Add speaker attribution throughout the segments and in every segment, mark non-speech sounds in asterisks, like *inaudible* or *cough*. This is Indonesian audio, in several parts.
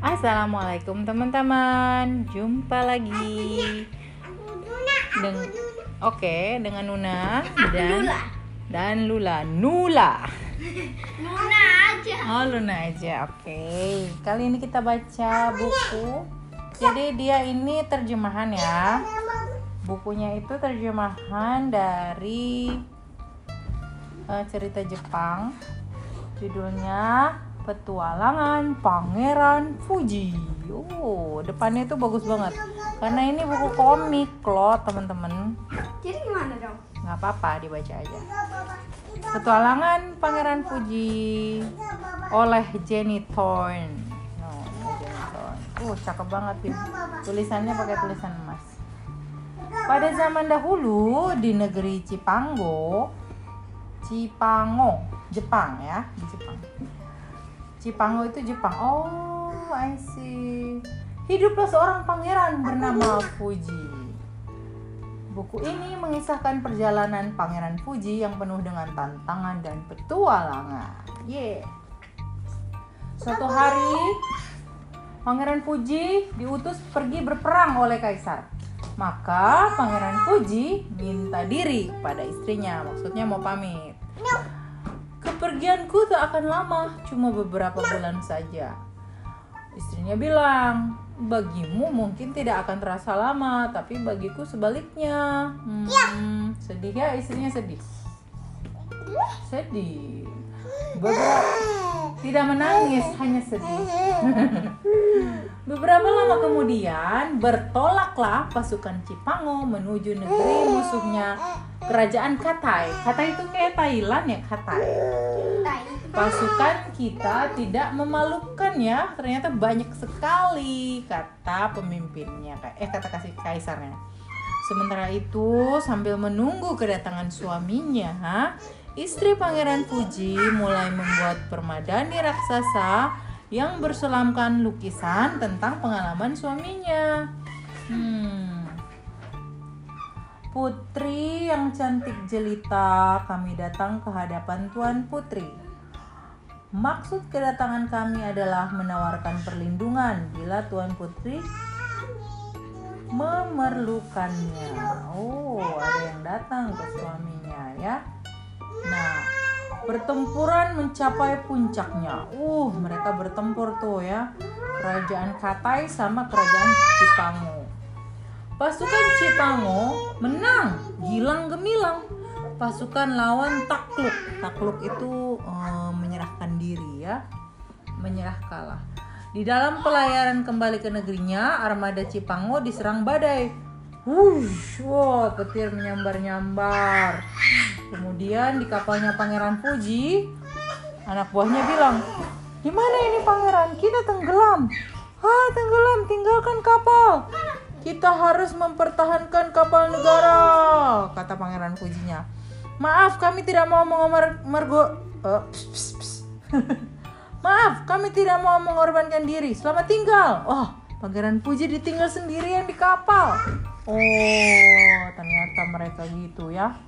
Speaker 1: Assalamualaikum teman-teman, jumpa lagi. Deng Oke, dengan Nuna dan dan Lula. Nula.
Speaker 2: Luna aja.
Speaker 1: Oh, Luna aja. Oke. Kali ini kita baca buku. Jadi dia ini terjemahan ya. Bukunya itu terjemahan dari eh, cerita Jepang. Judulnya Petualangan Pangeran Fuji. Oh, depannya itu bagus banget. Karena ini buku komik loh, teman-teman.
Speaker 2: Jadi gimana dong?
Speaker 1: Nggak apa-apa, dibaca aja. Petualangan Pangeran Fuji oleh Jenny Thorne. No, Jenny Thorne. Uh, cakep banget sih. Tulisannya pakai tulisan emas. Pada zaman dahulu di negeri Cipango, Cipango, Jepang ya, di Jepang. Cipango itu Jepang. Oh, I see. Hiduplah seorang pangeran bernama Fuji. Buku ini mengisahkan perjalanan Pangeran Fuji yang penuh dengan tantangan dan petualangan. Yeah. Suatu hari, Pangeran Fuji diutus pergi berperang oleh kaisar. Maka Pangeran Fuji minta diri pada istrinya, maksudnya mau pamit. Kepergianku tak akan lama, cuma beberapa bulan saja. Istrinya bilang, bagimu mungkin tidak akan terasa lama, tapi bagiku sebaliknya. Hmm, sedih ya istrinya sedih. Sedih. Beberapa tidak menangis, hanya sedih. Beberapa lama kemudian bertolaklah pasukan Cipango menuju negeri musuhnya kerajaan Katai. Katai itu kayak Thailand ya, Katai.
Speaker 2: Tai.
Speaker 1: Pasukan kita tidak memalukan ya, ternyata banyak sekali kata pemimpinnya, eh kata kasih kaisarnya. Sementara itu, sambil menunggu kedatangan suaminya, istri Pangeran Fuji mulai membuat permadani raksasa yang berselamkan lukisan tentang pengalaman suaminya. Hmm. Putri yang cantik jelita, kami datang ke hadapan Tuan Putri. Maksud kedatangan kami adalah menawarkan perlindungan bila Tuan Putri memerlukannya. Oh, ada yang datang ke suaminya ya. Nah, pertempuran mencapai puncaknya. Uh, mereka bertempur tuh ya. Kerajaan Katai sama kerajaan Cipango. Pasukan Cipango menang, gilang gemilang. Pasukan lawan takluk. Takluk itu eh, menyerahkan diri ya. Menyerah kalah. Di dalam pelayaran kembali ke negerinya, armada Cipango diserang badai. Wush, wow, petir menyambar-nyambar. Kemudian di kapalnya Pangeran Fuji, anak buahnya bilang, di mana ini pangeran? Kita tenggelam. Ah, tenggelam, tinggalkan kapal. Kita harus mempertahankan kapal negara, kata Pangeran Fujinya. Maaf, kami tidak mau mengomar mergo. eh, ps, ps, ps. *laughs* Maaf, kami tidak mau mengorbankan diri. Selamat tinggal. Oh, Pangeran Fuji ditinggal sendirian di kapal. Oh, ternyata mereka gitu ya.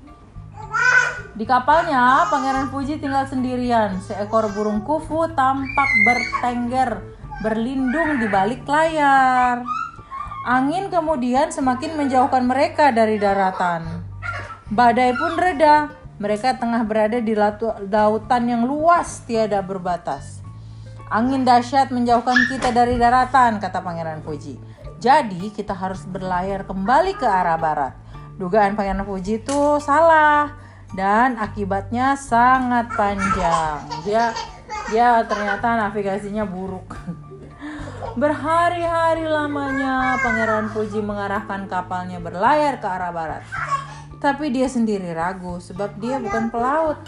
Speaker 1: Di kapalnya, Pangeran Fuji tinggal sendirian. Seekor burung kufu tampak bertengger, berlindung di balik layar. Angin kemudian semakin menjauhkan mereka dari daratan. Badai pun reda. Mereka tengah berada di lautan yang luas tiada berbatas. Angin dahsyat menjauhkan kita dari daratan, kata Pangeran Fuji. Jadi kita harus berlayar kembali ke arah barat. Dugaan Pangeran Fuji itu salah dan akibatnya sangat panjang. Dia dia ternyata navigasinya buruk. *laughs* Berhari-hari lamanya Pangeran Fuji mengarahkan kapalnya berlayar ke arah barat. Tapi dia sendiri ragu sebab dia bukan pelaut.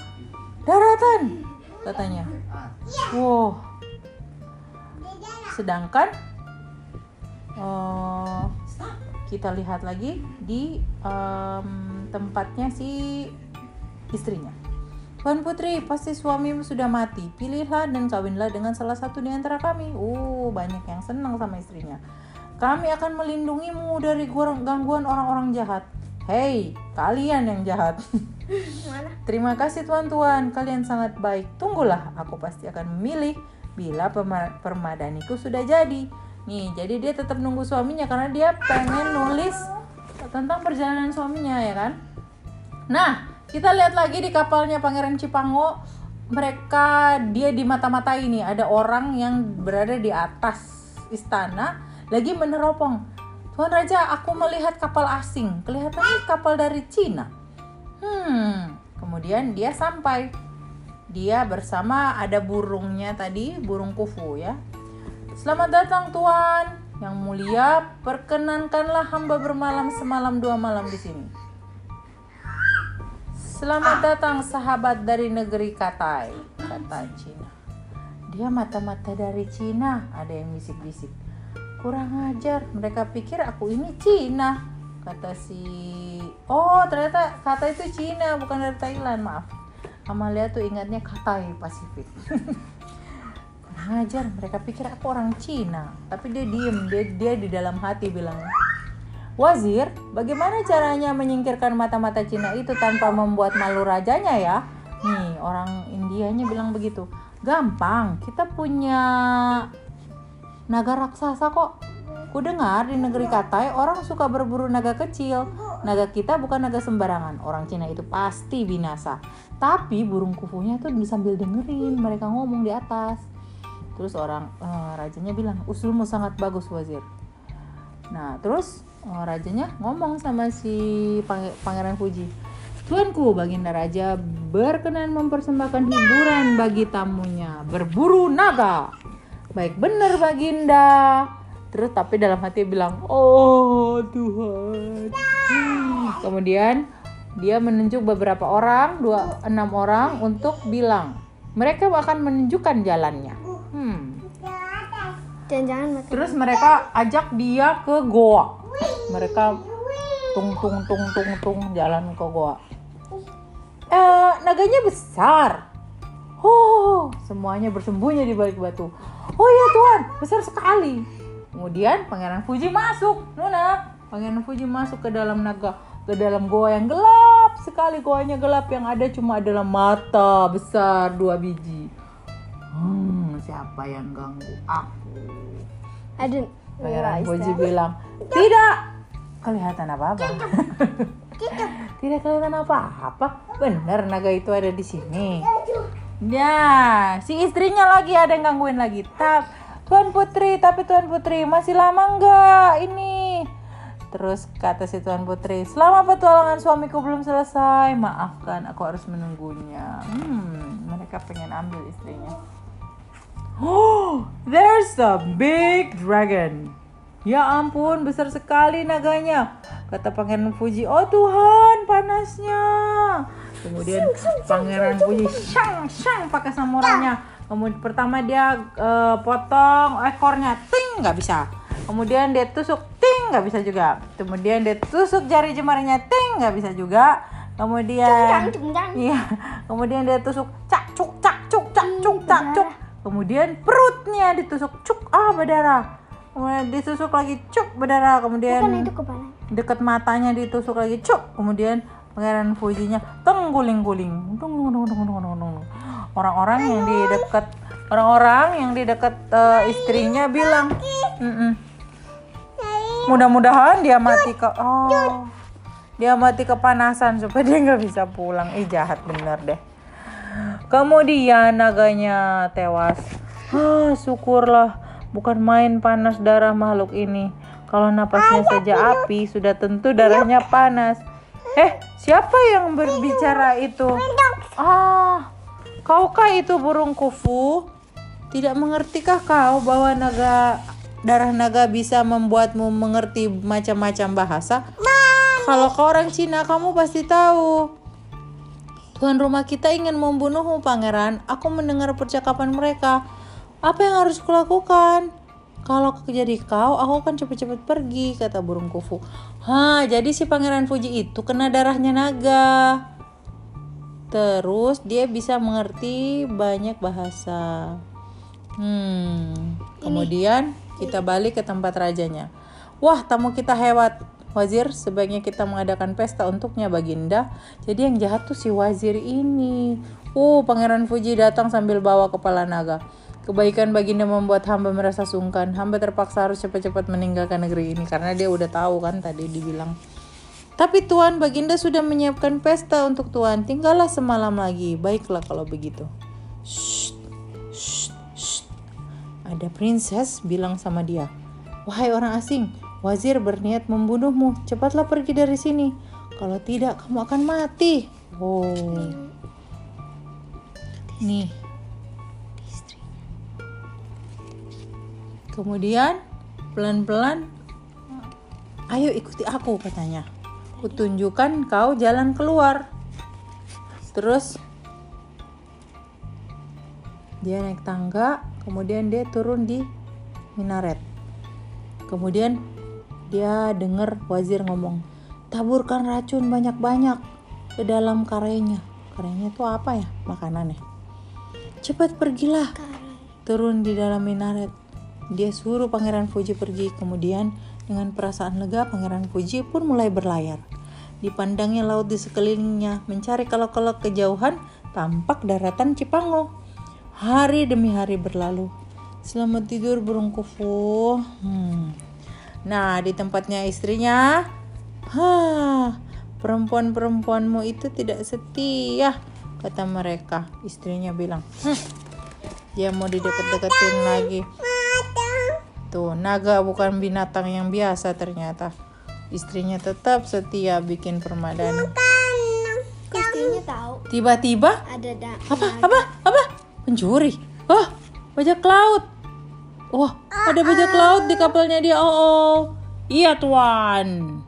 Speaker 1: Daratan, katanya. Wow. Sedangkan eh, kita lihat lagi di em, tempatnya si istrinya. Tuan Putri, pasti suamimu sudah mati. Pilihlah dan kawinlah dengan salah satu di antara kami. Uh, banyak yang senang sama istrinya. Kami akan melindungimu dari gua- gangguan orang-orang jahat. Hei, kalian yang jahat. Terima kasih tuan-tuan, kalian sangat baik. Tunggulah, aku pasti akan memilih bila permadaniku sudah jadi. Nih, jadi dia tetap nunggu suaminya karena dia pengen nulis tentang perjalanan suaminya ya kan. Nah, kita lihat lagi di kapalnya Pangeran Cipango, mereka dia di mata-mata ini ada orang yang berada di atas istana lagi meneropong. Tuan Raja, aku melihat kapal asing. Kelihatannya kapal dari Cina. Hmm, kemudian dia sampai. Dia bersama ada burungnya tadi, burung kufu ya. Selamat datang Tuan. Yang mulia, perkenankanlah hamba bermalam semalam dua malam di sini. Selamat datang sahabat dari negeri Katai, kata Cina. Dia mata-mata dari Cina, ada yang bisik-bisik. Kurang ajar, mereka pikir aku ini Cina, kata si. Oh, ternyata kata itu Cina, bukan dari Thailand, maaf. Amalia tuh ingatnya Katai Pasifik. *laughs* Ajar, mereka pikir aku orang Cina, tapi dia diem, dia dia di dalam hati bilang, Wazir, bagaimana caranya menyingkirkan mata-mata Cina itu tanpa membuat malu rajanya ya? Nih, orang Indianya bilang begitu. Gampang, kita punya naga raksasa kok. Ku dengar di negeri Katai orang suka berburu naga kecil. Naga kita bukan naga sembarangan. Orang Cina itu pasti binasa. Tapi burung kufunya tuh sambil dengerin mereka ngomong di atas. Terus orang eh, rajanya bilang, usulmu sangat bagus wazir. Nah, terus oh, rajanya ngomong sama si Pange- Pangeran Fuji. Tuanku, Baginda Raja berkenan mempersembahkan hiburan bagi tamunya. Berburu naga. Baik benar Baginda. Terus tapi dalam hati bilang, "Oh, Tuhan." Kemudian dia menunjuk beberapa orang, dua enam orang untuk bilang, mereka akan menunjukkan jalannya. Hmm.
Speaker 2: Jangan-jangan mereka
Speaker 1: Terus mereka ajak dia ke goa. Mereka tung tung tung tung tung jalan ke goa. Eh, naganya besar. Oh, semuanya bersembunyi di balik batu. Oh iya Tuhan, besar sekali. Kemudian Pangeran Fuji masuk. Nuna, Pangeran Fuji masuk ke dalam naga, ke dalam goa yang gelap sekali. Goanya gelap yang ada cuma adalah mata besar dua biji. Hmm, siapa yang ganggu aku?
Speaker 2: Aduh.
Speaker 1: Pangeran Fuji bilang, tidak kelihatan apa-apa. *laughs* tidak kelihatan apa-apa. Bener naga itu ada di sini. Ya, si istrinya lagi ada yang gangguin lagi. Tap, Tuan Putri, tapi Tuan Putri masih lama enggak ini? Terus kata si Tuan Putri, selama petualangan suamiku belum selesai, maafkan aku harus menunggunya. Hmm, mereka pengen ambil istrinya. Oh, there's a big dragon. Ya ampun, besar sekali naganya. Kata Pangeran Fuji, oh Tuhan, panasnya. Kemudian Pangeran Fuji, syang, syang pakai samurannya. Kemudian pertama dia eh, potong ekornya, ting, nggak bisa. Kemudian dia tusuk, ting, nggak bisa juga. Kemudian dia tusuk jari jemarinya, ting, nggak bisa juga. Kemudian, iya, kemudian dia tusuk, cak, cuk, cak, cuk, cak, cuk, cak, cuk. Kemudian perutnya ditusuk, cuk, ah berdarah. Kemudian ditusuk lagi, cuk, berdarah. Kemudian
Speaker 2: Bukan itu kepala.
Speaker 1: dekat matanya ditusuk lagi, cuk. Kemudian pangeran Fujinya teng guling-guling. Dung, dung, dung, dung, dung, dung, dung. Orang-orang yang di dekat orang-orang yang di dekat eh, istrinya bilang, "Mm-mm. mudah-mudahan dia mati ke oh dia mati kepanasan supaya dia nggak bisa pulang. Ih jahat bener deh. Kemudian naganya tewas. Ah, syukurlah bukan main panas darah makhluk ini. Kalau napasnya saja api, sudah tentu darahnya panas. Eh, siapa yang berbicara itu? Ah, kaukah itu burung kufu? Tidak mengertikah kau bahwa naga darah naga bisa membuatmu mengerti macam-macam bahasa? Kalau kau orang Cina, kamu pasti tahu. Tuan rumah kita ingin membunuhmu, pangeran. Aku mendengar percakapan mereka. Apa yang harus kulakukan? Kalau jadi kau, aku akan cepat-cepat pergi, kata burung kufu. Hah, jadi si pangeran Fuji itu kena darahnya naga. Terus dia bisa mengerti banyak bahasa. Hmm, kemudian kita balik ke tempat rajanya. Wah, tamu kita hebat. Wazir, sebaiknya kita mengadakan pesta untuknya, Baginda. Jadi yang jahat tuh si wazir ini. Uh, Pangeran Fuji datang sambil bawa kepala naga. Kebaikan baginda membuat hamba merasa sungkan. Hamba terpaksa harus cepat-cepat meninggalkan negeri ini karena dia udah tahu kan tadi dibilang. Tapi Tuan, baginda sudah menyiapkan pesta untuk Tuan. Tinggallah semalam lagi. Baiklah kalau begitu. Shh, shh, shh. Ada princess bilang sama dia, Wahai orang asing, wazir berniat membunuhmu. Cepatlah pergi dari sini. Kalau tidak, kamu akan mati. Oh. Nih. Kemudian pelan-pelan Ayo ikuti aku katanya. Kutunjukkan kau jalan keluar. Terus dia naik tangga, kemudian dia turun di minaret. Kemudian dia dengar wazir ngomong, taburkan racun banyak-banyak ke dalam karenya. Karenya itu apa ya? Makanannya. Cepat pergilah. Turun di dalam minaret. Dia suruh Pangeran Fuji pergi. Kemudian dengan perasaan lega Pangeran Fuji pun mulai berlayar. Dipandangnya laut di sekelilingnya, mencari kalau-kalau kejauhan tampak daratan Cipango. Hari demi hari berlalu. Selamat tidur burung kufu. Hmm. Nah, di tempatnya istrinya, Hah, perempuan-perempuanmu itu tidak setia, kata mereka. Istrinya bilang, hm, dia mau dideket-deketin lagi. Tuh, naga bukan binatang yang biasa ternyata. Istrinya tetap setia bikin permadani.
Speaker 2: Istrinya tahu
Speaker 1: Tiba-tiba,
Speaker 2: ada da
Speaker 1: apa, apa, apa? Pencuri. Oh, bajak laut. Wah, ada bajak laut di kapalnya dia. Oh, oh. iya tuan.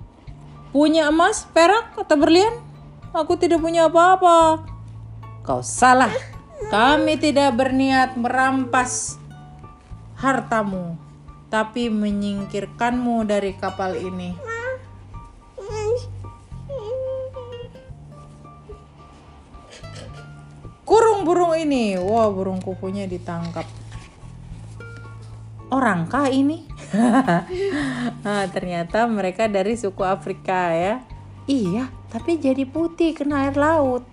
Speaker 1: Punya emas, perak, atau berlian? Aku tidak punya apa-apa. Kau salah. Kami tidak berniat merampas hartamu, tapi menyingkirkanmu dari kapal ini. Kurung burung ini. Wah, burung kukunya ditangkap. Orangkah ini? nah, *laughs* ternyata mereka dari suku Afrika ya. Iya, tapi jadi putih kena air laut.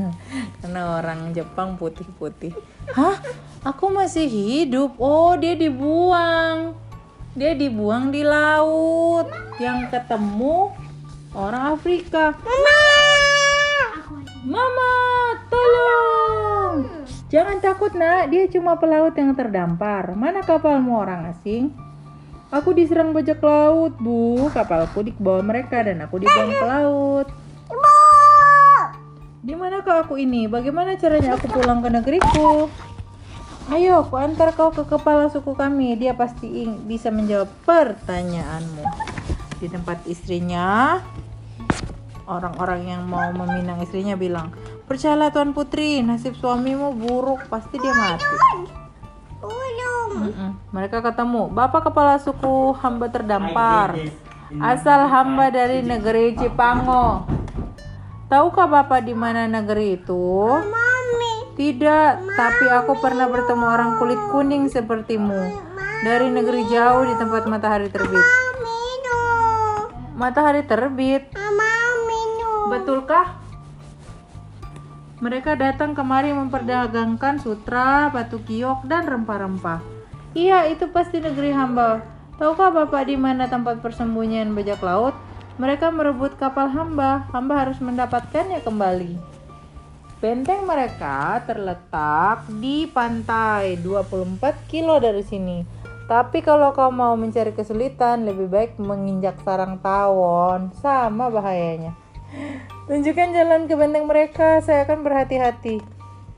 Speaker 1: *laughs* Karena orang Jepang putih-putih. Hah? Aku masih hidup. Oh, dia dibuang. Dia dibuang di laut. Yang ketemu orang Afrika. Mama, tolong. Jangan takut nak, dia cuma pelaut yang terdampar. Mana kapalmu orang asing? Aku diserang bajak laut, bu. Kapalku dibawa mereka dan aku dibuang ke laut. Di manakah aku ini? Bagaimana caranya aku pulang ke negeriku? Ayo, aku antar kau ke kepala suku kami. Dia pasti bisa menjawab pertanyaanmu. Di tempat istrinya, orang-orang yang mau meminang istrinya bilang, Percayalah Tuan Putri, nasib suamimu buruk, pasti dia mati. Mm-mm. Mereka ketemu, Bapak kepala suku hamba terdampar, asal hamba dari negeri Cipango. Tahukah Bapak di mana negeri itu? Tidak, tapi aku pernah bertemu orang kulit kuning sepertimu dari negeri jauh di tempat matahari terbit. Matahari terbit, betulkah? Mereka datang kemari memperdagangkan sutra, batu kiok, dan rempah-rempah. Iya, itu pasti negeri hamba. Tahukah Bapak di mana tempat persembunyian bajak laut? Mereka merebut kapal hamba. Hamba harus mendapatkannya kembali. Benteng mereka terletak di pantai 24 kilo dari sini. Tapi kalau kau mau mencari kesulitan, lebih baik menginjak sarang tawon. Sama bahayanya. Tunjukkan jalan ke benteng mereka, saya akan berhati-hati.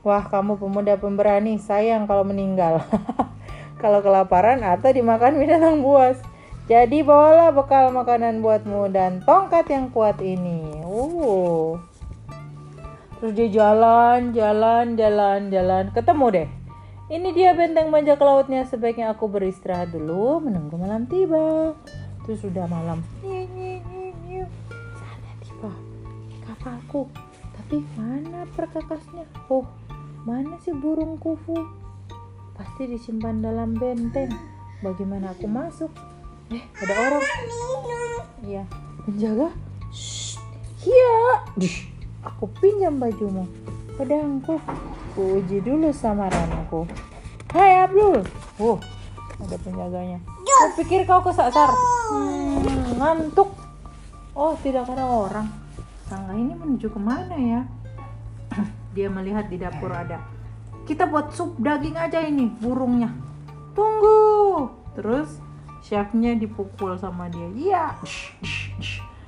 Speaker 1: Wah, kamu pemuda pemberani, sayang kalau meninggal. *laughs* kalau kelaparan atau dimakan binatang buas. Jadi bawalah bekal makanan buatmu dan tongkat yang kuat ini. Uh. Terus dia jalan, jalan, jalan, jalan, ketemu deh. Ini dia benteng bajak lautnya. Sebaiknya aku beristirahat dulu, menunggu malam tiba. Terus sudah malam. Kapalku. Tapi mana perkakasnya? Oh, mana sih burung kufu? Pasti disimpan dalam benteng. Bagaimana aku masuk? Eh, ada orang. Iya, penjaga. Iya. Aku pinjam bajumu. Pedangku. Ku uji dulu samaranku. Hai Abdul. Oh, ada penjaganya. Kau pikir kau kesasar? Hmm, ngantuk. Oh, tidak ada orang. Sangga ini menuju ke mana ya? *clears throat* Dia melihat di dapur ada. Kita buat sup daging aja ini, burungnya. Tunggu. Terus chefnya dipukul sama dia. Iya.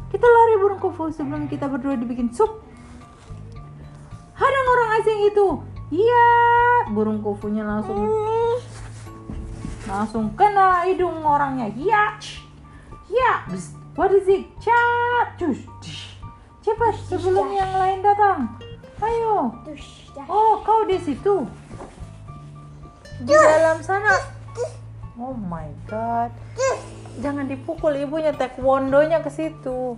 Speaker 1: Kita lari burung kufu sebelum kita berdua dibikin sup. Hadang orang asing itu. Iya. Burung kufunya langsung langsung kena hidung orangnya. Iya. Iya. What is it? Cat. Cus. Cepat sebelum yang lain datang. Ayo. Oh, kau di situ. Di dalam sana. Oh my god. Jangan dipukul ibunya taekwondonya ke situ.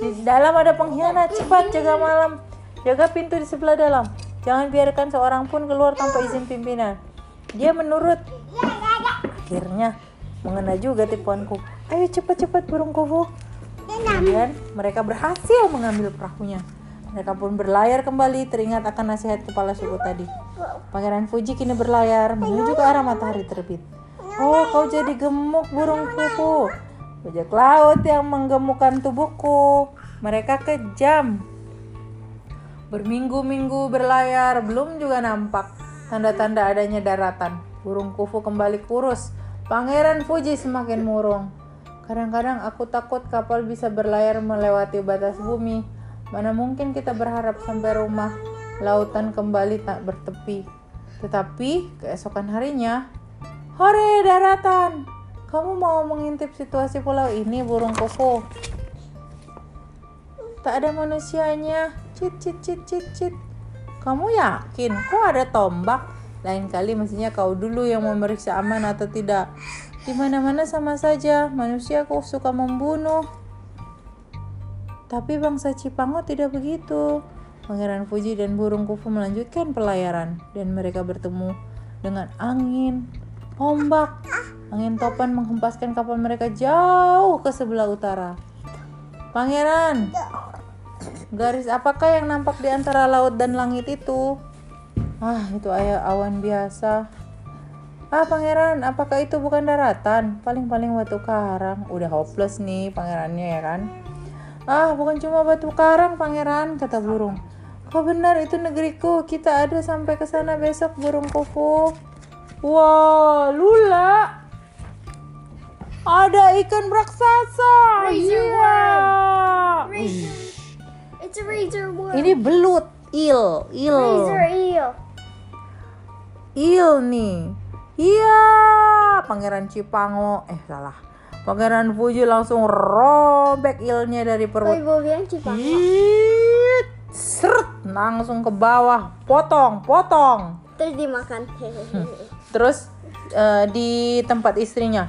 Speaker 1: Di dalam ada pengkhianat. Cepat jaga malam. Jaga pintu di sebelah dalam. Jangan biarkan seorang pun keluar tanpa izin pimpinan. Dia menurut. Akhirnya mengena juga tipuanku. Ayo cepat-cepat burung kufu. Kemudian mereka berhasil mengambil perahunya. Mereka pun berlayar kembali teringat akan nasihat kepala suku tadi. Pangeran Fuji kini berlayar menuju ke arah matahari terbit. Oh, kau jadi gemuk burung kuku. Bajak laut yang menggemukkan tubuhku. Mereka kejam. Berminggu-minggu berlayar, belum juga nampak tanda-tanda adanya daratan. Burung kufu kembali kurus. Pangeran Fuji semakin murung. Kadang-kadang aku takut kapal bisa berlayar melewati batas bumi. Mana mungkin kita berharap sampai rumah lautan kembali tak bertepi. Tetapi keesokan harinya, Hore daratan, kamu mau mengintip situasi pulau ini burung kufu? Tak ada manusianya. Cit cit cit cit cit. Kamu yakin? Kok ada tombak? Lain kali mestinya kau dulu yang memeriksa aman atau tidak. Di mana-mana sama saja, manusia kok suka membunuh. Tapi bangsa Cipango tidak begitu. Pangeran Fuji dan burung kufu melanjutkan pelayaran dan mereka bertemu dengan angin, ombak. Angin topan menghempaskan kapal mereka jauh ke sebelah utara. Pangeran, garis apakah yang nampak di antara laut dan langit itu? Ah, itu ayah awan biasa. Ah, pangeran, apakah itu bukan daratan? Paling-paling batu karang. Udah hopeless nih pangerannya ya kan? Ah, bukan cuma batu karang, pangeran, kata burung. Kau benar, itu negeriku. Kita ada sampai ke sana besok, burung kufu. Wah, lula. Ada ikan raksasa. Iya.
Speaker 2: Razor. It's a razor one.
Speaker 1: Ini belut, il, il.
Speaker 2: Razor eel.
Speaker 1: Il nih. Iya, Pangeran Cipango. Eh, salah. Pangeran Fuji langsung robek ilnya dari perut.
Speaker 2: ibu bilang cipang.
Speaker 1: Hit, seret, langsung ke bawah, potong, potong.
Speaker 2: Terus dimakan.
Speaker 1: Terus eh, di tempat istrinya,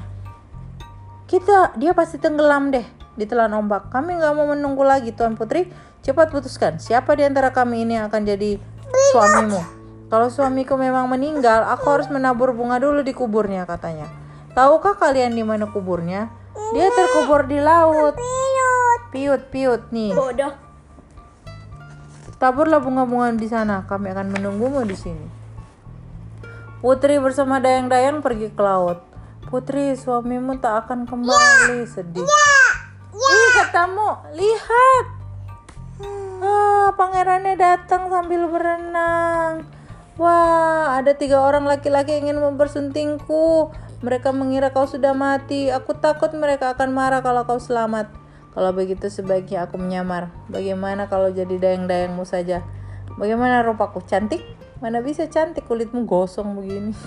Speaker 1: kita dia pasti tenggelam deh ditelan ombak. Kami nggak mau menunggu lagi, Tuan Putri. Cepat putuskan siapa di antara kami ini yang akan jadi suamimu. Kalau suamiku memang meninggal, aku harus menabur bunga dulu di kuburnya katanya. Tahukah kalian di mana kuburnya? Dia terkubur di laut. Piut, piut nih.
Speaker 2: Bodoh.
Speaker 1: Taburlah bunga-bunga di sana. Kami akan menunggumu di sini. Putri bersama dayang-dayang pergi ke laut. Putri, suamimu tak akan kembali. Sedih. Ih, katamu, lihat. Ah, pangerannya datang sambil berenang. Wah, ada tiga orang laki-laki yang ingin mempersuntingku. Mereka mengira kau sudah mati. Aku takut mereka akan marah kalau kau selamat. Kalau begitu sebaiknya aku menyamar. Bagaimana kalau jadi dayang-dayangmu saja? Bagaimana rupaku? Cantik? Mana bisa cantik kulitmu gosong begini.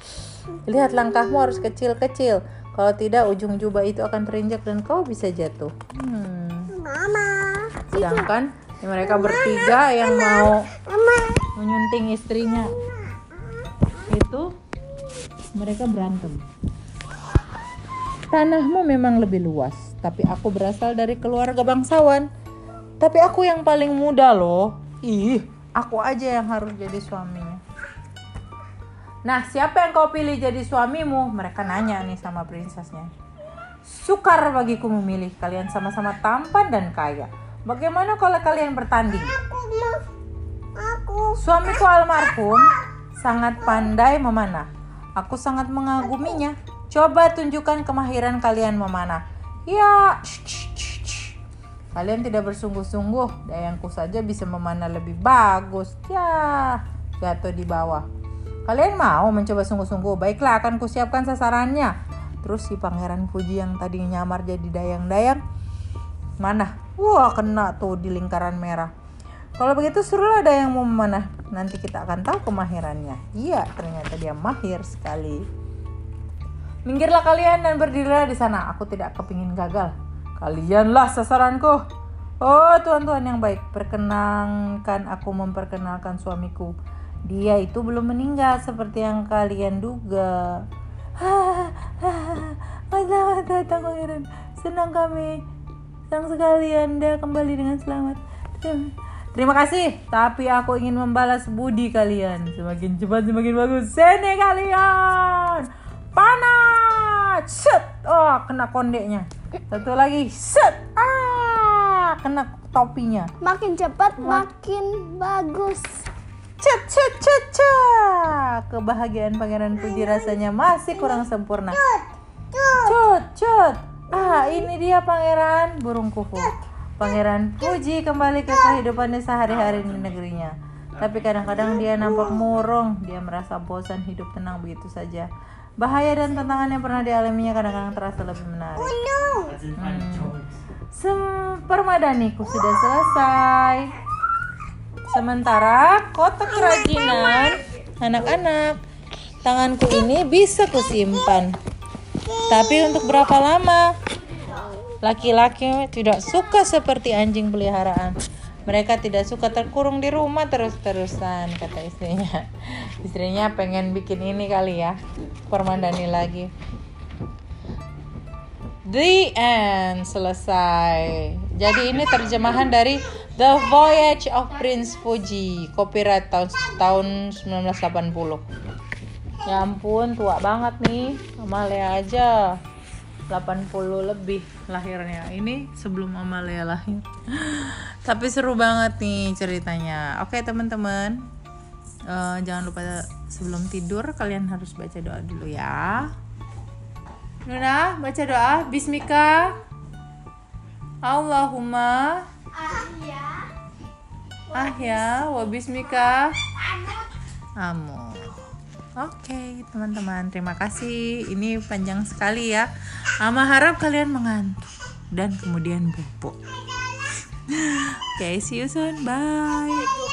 Speaker 1: *laughs* Lihat langkahmu harus kecil-kecil. Kalau tidak ujung jubah itu akan terinjak dan kau bisa jatuh. Hmm.
Speaker 2: Mama.
Speaker 1: Sedangkan mereka bertiga yang mau. Menyunting istrinya itu mereka berantem. Tanahmu memang lebih luas, tapi aku berasal dari keluarga bangsawan. Tapi aku yang paling muda loh. Ih, aku aja yang harus jadi suaminya. Nah, siapa yang kau pilih jadi suamimu? Mereka nanya nih sama prinsesnya. Sukar bagiku memilih. Kalian sama-sama tampan dan kaya. Bagaimana kalau kalian bertanding? Suamiku almarhum sangat pandai memanah. Aku sangat mengaguminya. Coba tunjukkan kemahiran kalian memanah. Ya, kalian tidak bersungguh-sungguh. Dayangku saja bisa memanah lebih bagus. Ya, jatuh di bawah. Kalian mau mencoba sungguh-sungguh? Baiklah, akan kusiapkan sasarannya. Terus si pangeran Fuji yang tadi nyamar jadi dayang-dayang, mana? Wah, kena tuh di lingkaran merah. Kalau begitu suruhlah ada yang mau memanah. Nanti kita akan tahu kemahirannya. Iya, ternyata dia mahir sekali. Minggirlah kalian dan berdirilah di sana. Aku tidak kepingin gagal. Kalianlah sasaranku. Oh tuan-tuan yang baik, perkenankan aku memperkenalkan suamiku. Dia itu belum meninggal seperti yang kalian duga. Selamat datang pangeran. Senang kami. Senang sekali Anda kembali dengan selamat. Terima kasih, tapi aku ingin membalas budi kalian. Semakin cepat semakin bagus. Sini kalian. Panas. Set. Oh, kena kondeknya. Satu lagi. Set. Ah, kena topinya.
Speaker 2: Makin cepat, makin bagus.
Speaker 1: Cet cet cet cet. Kebahagiaan Pangeran Puji rasanya masih kurang sempurna. Cut cut. Ah, ini dia Pangeran burung kufu. Pangeran Puji kembali ke kehidupannya sehari-hari di negerinya. Tapi kadang-kadang dia nampak murung. Dia merasa bosan hidup tenang begitu saja. Bahaya dan tantangan yang pernah dialaminya kadang-kadang terasa lebih menarik. Hmm. Sem- permadaniku sudah selesai. Sementara kotak kerajinan anak-anak, tanganku ini bisa kusimpan. Tapi untuk berapa lama? Laki-laki tidak suka seperti anjing peliharaan. Mereka tidak suka terkurung di rumah terus-terusan, kata istrinya. *laughs* Istrinya pengen bikin ini kali ya, permadani lagi. The End selesai. Jadi ini terjemahan dari The Voyage of Prince Fuji, copyright tahun tahun 1980. Ya ampun, tua banget nih. Amalia aja 80 lebih lahirnya. Ini sebelum Amalia lahir. *gasps* Tapi seru banget nih ceritanya. Oke, teman-teman. Eh, jangan lupa sebelum tidur kalian harus baca doa dulu ya. Nuna, baca doa. Bismika. Allahumma ahya wa bismika amun. Oke, teman-teman, terima kasih. Ini panjang sekali ya. Ama harap kalian mengantuk dan kemudian bobo. Oke, see you soon. Bye.